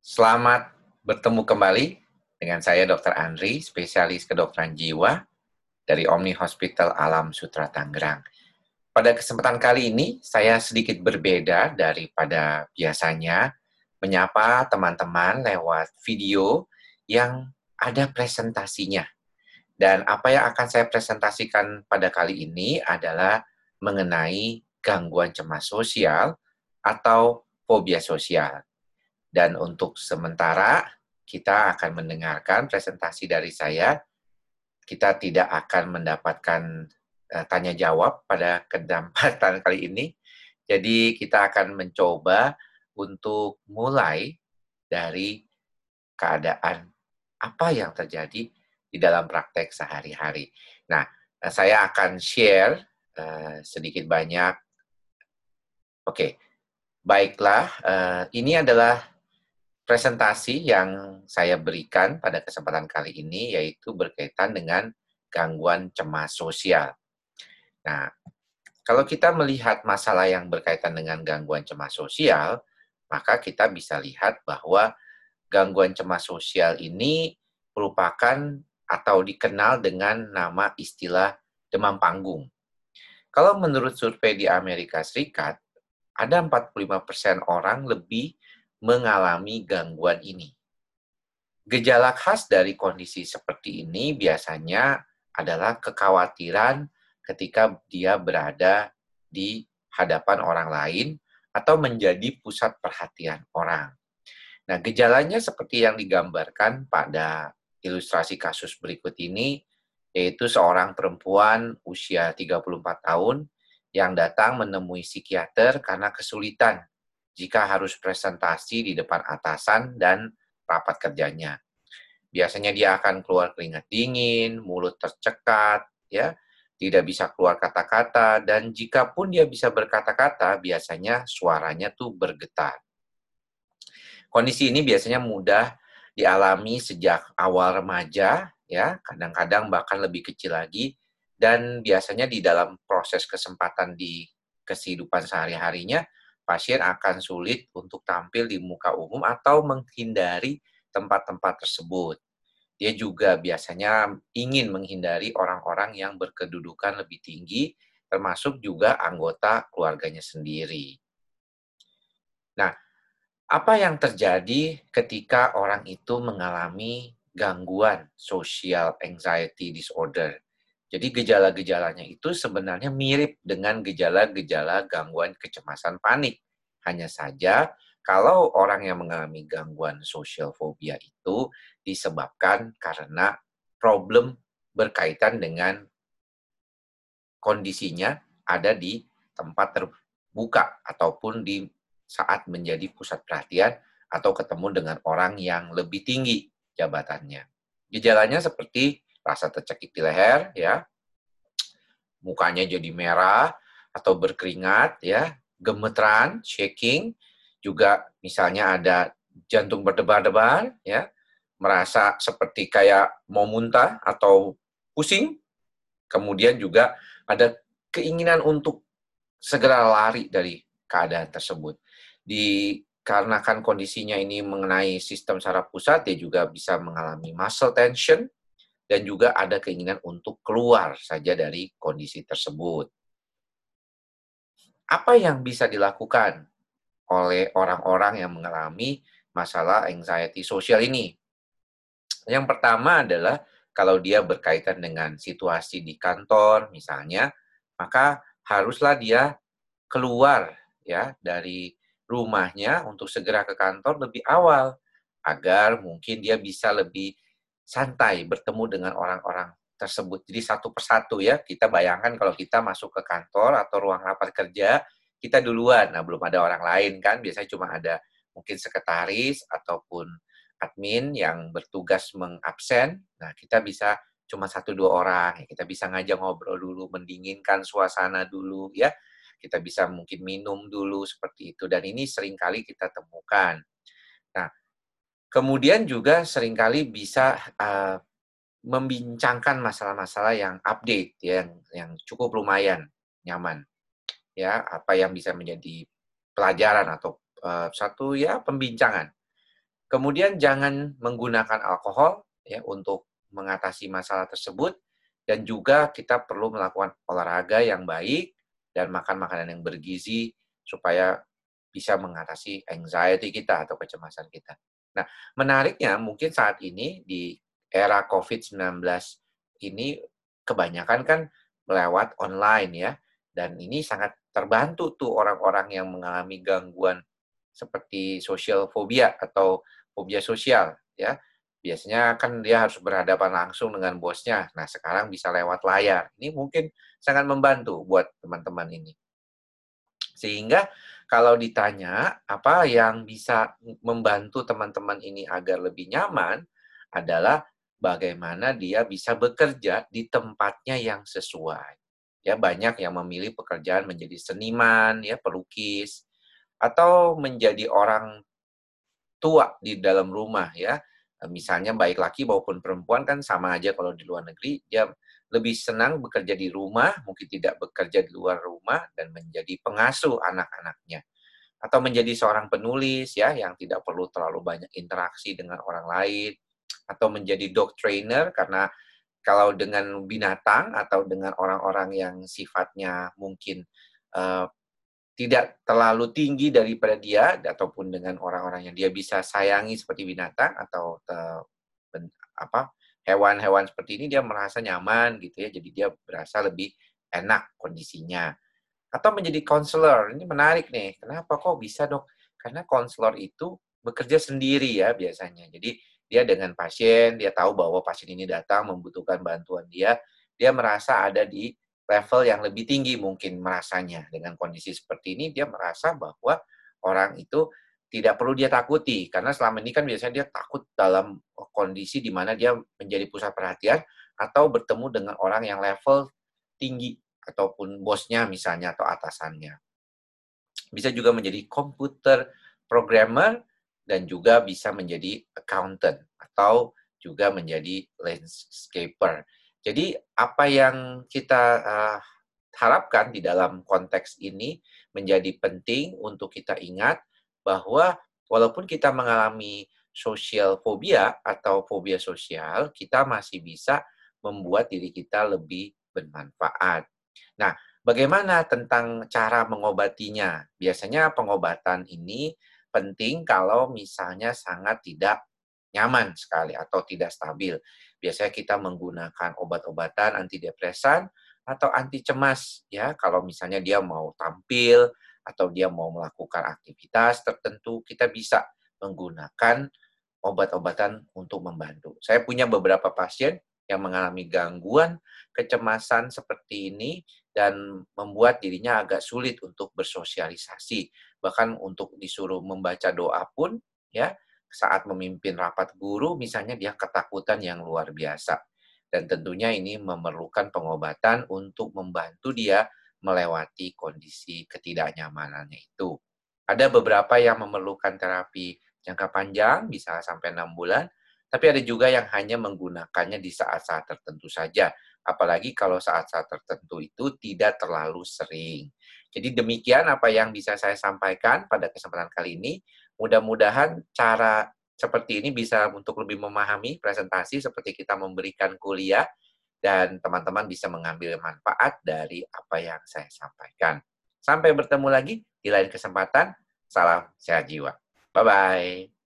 Selamat bertemu kembali dengan saya Dr. Andri, spesialis kedokteran jiwa dari Omni Hospital Alam Sutra Tangerang. Pada kesempatan kali ini, saya sedikit berbeda daripada biasanya menyapa teman-teman lewat video yang ada presentasinya. Dan apa yang akan saya presentasikan pada kali ini adalah mengenai gangguan cemas sosial atau fobia sosial. Dan untuk sementara, kita akan mendengarkan presentasi dari saya. Kita tidak akan mendapatkan uh, tanya jawab pada kesempatan kali ini. Jadi kita akan mencoba untuk mulai dari keadaan apa yang terjadi di dalam praktek sehari-hari. Nah, eh, saya akan share uh, sedikit banyak. Oke, okay. baiklah. Uh, ini adalah presentasi yang saya berikan pada kesempatan kali ini yaitu berkaitan dengan gangguan cemas sosial. Nah, kalau kita melihat masalah yang berkaitan dengan gangguan cemas sosial, maka kita bisa lihat bahwa gangguan cemas sosial ini merupakan atau dikenal dengan nama istilah demam panggung. Kalau menurut survei di Amerika Serikat, ada 45% orang lebih mengalami gangguan ini. Gejala khas dari kondisi seperti ini biasanya adalah kekhawatiran ketika dia berada di hadapan orang lain atau menjadi pusat perhatian orang. Nah, gejalanya seperti yang digambarkan pada ilustrasi kasus berikut ini, yaitu seorang perempuan usia 34 tahun yang datang menemui psikiater karena kesulitan jika harus presentasi di depan atasan dan rapat kerjanya. Biasanya dia akan keluar keringat dingin, mulut tercekat, ya, tidak bisa keluar kata-kata, dan jika pun dia bisa berkata-kata, biasanya suaranya tuh bergetar. Kondisi ini biasanya mudah dialami sejak awal remaja, ya, kadang-kadang bahkan lebih kecil lagi, dan biasanya di dalam proses kesempatan di kehidupan sehari-harinya, pasien akan sulit untuk tampil di muka umum atau menghindari tempat-tempat tersebut. Dia juga biasanya ingin menghindari orang-orang yang berkedudukan lebih tinggi, termasuk juga anggota keluarganya sendiri. Nah, apa yang terjadi ketika orang itu mengalami gangguan social anxiety disorder? Jadi gejala-gejalanya itu sebenarnya mirip dengan gejala-gejala gangguan kecemasan panik. Hanya saja kalau orang yang mengalami gangguan social phobia itu disebabkan karena problem berkaitan dengan kondisinya ada di tempat terbuka ataupun di saat menjadi pusat perhatian atau ketemu dengan orang yang lebih tinggi jabatannya. Gejalanya seperti rasa tercekik di leher, ya, mukanya jadi merah atau berkeringat, ya, gemeteran, shaking, juga misalnya ada jantung berdebar-debar, ya, merasa seperti kayak mau muntah atau pusing, kemudian juga ada keinginan untuk segera lari dari keadaan tersebut. Dikarenakan kondisinya ini mengenai sistem saraf pusat, dia juga bisa mengalami muscle tension, dan juga ada keinginan untuk keluar saja dari kondisi tersebut. Apa yang bisa dilakukan oleh orang-orang yang mengalami masalah anxiety sosial ini? Yang pertama adalah kalau dia berkaitan dengan situasi di kantor misalnya, maka haruslah dia keluar ya dari rumahnya untuk segera ke kantor lebih awal agar mungkin dia bisa lebih santai bertemu dengan orang-orang tersebut. Jadi satu persatu ya, kita bayangkan kalau kita masuk ke kantor atau ruang rapat kerja, kita duluan. Nah, belum ada orang lain kan, biasanya cuma ada mungkin sekretaris ataupun admin yang bertugas mengabsen. Nah, kita bisa cuma satu dua orang, ya, kita bisa ngajak ngobrol dulu, mendinginkan suasana dulu ya. Kita bisa mungkin minum dulu seperti itu dan ini sering kali kita temukan. Kemudian juga sering kali bisa uh, membincangkan masalah-masalah yang update ya, yang yang cukup lumayan nyaman. Ya, apa yang bisa menjadi pelajaran atau uh, satu ya pembincangan. Kemudian jangan menggunakan alkohol ya untuk mengatasi masalah tersebut dan juga kita perlu melakukan olahraga yang baik dan makan makanan yang bergizi supaya bisa mengatasi anxiety kita atau kecemasan kita. Nah, menariknya mungkin saat ini di era COVID-19 ini kebanyakan kan melewat online ya. Dan ini sangat terbantu tuh orang-orang yang mengalami gangguan seperti social phobia atau fobia sosial ya. Biasanya kan dia harus berhadapan langsung dengan bosnya. Nah, sekarang bisa lewat layar. Ini mungkin sangat membantu buat teman-teman ini. Sehingga kalau ditanya apa yang bisa membantu teman-teman ini agar lebih nyaman adalah bagaimana dia bisa bekerja di tempatnya yang sesuai. Ya banyak yang memilih pekerjaan menjadi seniman, ya pelukis atau menjadi orang tua di dalam rumah ya. Misalnya baik laki maupun perempuan kan sama aja kalau di luar negeri dia lebih senang bekerja di rumah, mungkin tidak bekerja di luar rumah dan menjadi pengasuh anak-anaknya. Atau menjadi seorang penulis ya yang tidak perlu terlalu banyak interaksi dengan orang lain atau menjadi dog trainer karena kalau dengan binatang atau dengan orang-orang yang sifatnya mungkin uh, tidak terlalu tinggi daripada dia ataupun dengan orang-orang yang dia bisa sayangi seperti binatang atau uh, apa hewan-hewan seperti ini dia merasa nyaman gitu ya, jadi dia berasa lebih enak kondisinya. Atau menjadi konselor, ini menarik nih, kenapa kok bisa dok? Karena konselor itu bekerja sendiri ya biasanya. Jadi dia dengan pasien, dia tahu bahwa pasien ini datang membutuhkan bantuan dia, dia merasa ada di level yang lebih tinggi mungkin merasanya. Dengan kondisi seperti ini dia merasa bahwa orang itu tidak perlu dia takuti karena selama ini kan biasanya dia takut dalam kondisi di mana dia menjadi pusat perhatian atau bertemu dengan orang yang level tinggi ataupun bosnya misalnya atau atasannya. Bisa juga menjadi komputer programmer dan juga bisa menjadi accountant atau juga menjadi landscaper. Jadi apa yang kita uh, harapkan di dalam konteks ini menjadi penting untuk kita ingat bahwa walaupun kita mengalami sosial fobia atau fobia sosial, kita masih bisa membuat diri kita lebih bermanfaat. Nah, bagaimana tentang cara mengobatinya? Biasanya pengobatan ini penting kalau misalnya sangat tidak nyaman sekali atau tidak stabil. Biasanya kita menggunakan obat-obatan antidepresan atau anti cemas ya kalau misalnya dia mau tampil atau dia mau melakukan aktivitas tertentu, kita bisa menggunakan obat-obatan untuk membantu. Saya punya beberapa pasien yang mengalami gangguan kecemasan seperti ini dan membuat dirinya agak sulit untuk bersosialisasi. Bahkan untuk disuruh membaca doa pun ya saat memimpin rapat guru misalnya dia ketakutan yang luar biasa. Dan tentunya ini memerlukan pengobatan untuk membantu dia melewati kondisi ketidaknyamanannya itu. Ada beberapa yang memerlukan terapi jangka panjang, bisa sampai enam bulan, tapi ada juga yang hanya menggunakannya di saat-saat tertentu saja. Apalagi kalau saat-saat tertentu itu tidak terlalu sering. Jadi demikian apa yang bisa saya sampaikan pada kesempatan kali ini. Mudah-mudahan cara seperti ini bisa untuk lebih memahami presentasi seperti kita memberikan kuliah dan teman-teman bisa mengambil manfaat dari apa yang saya sampaikan. Sampai bertemu lagi di lain kesempatan. Salam sehat jiwa. 拜拜。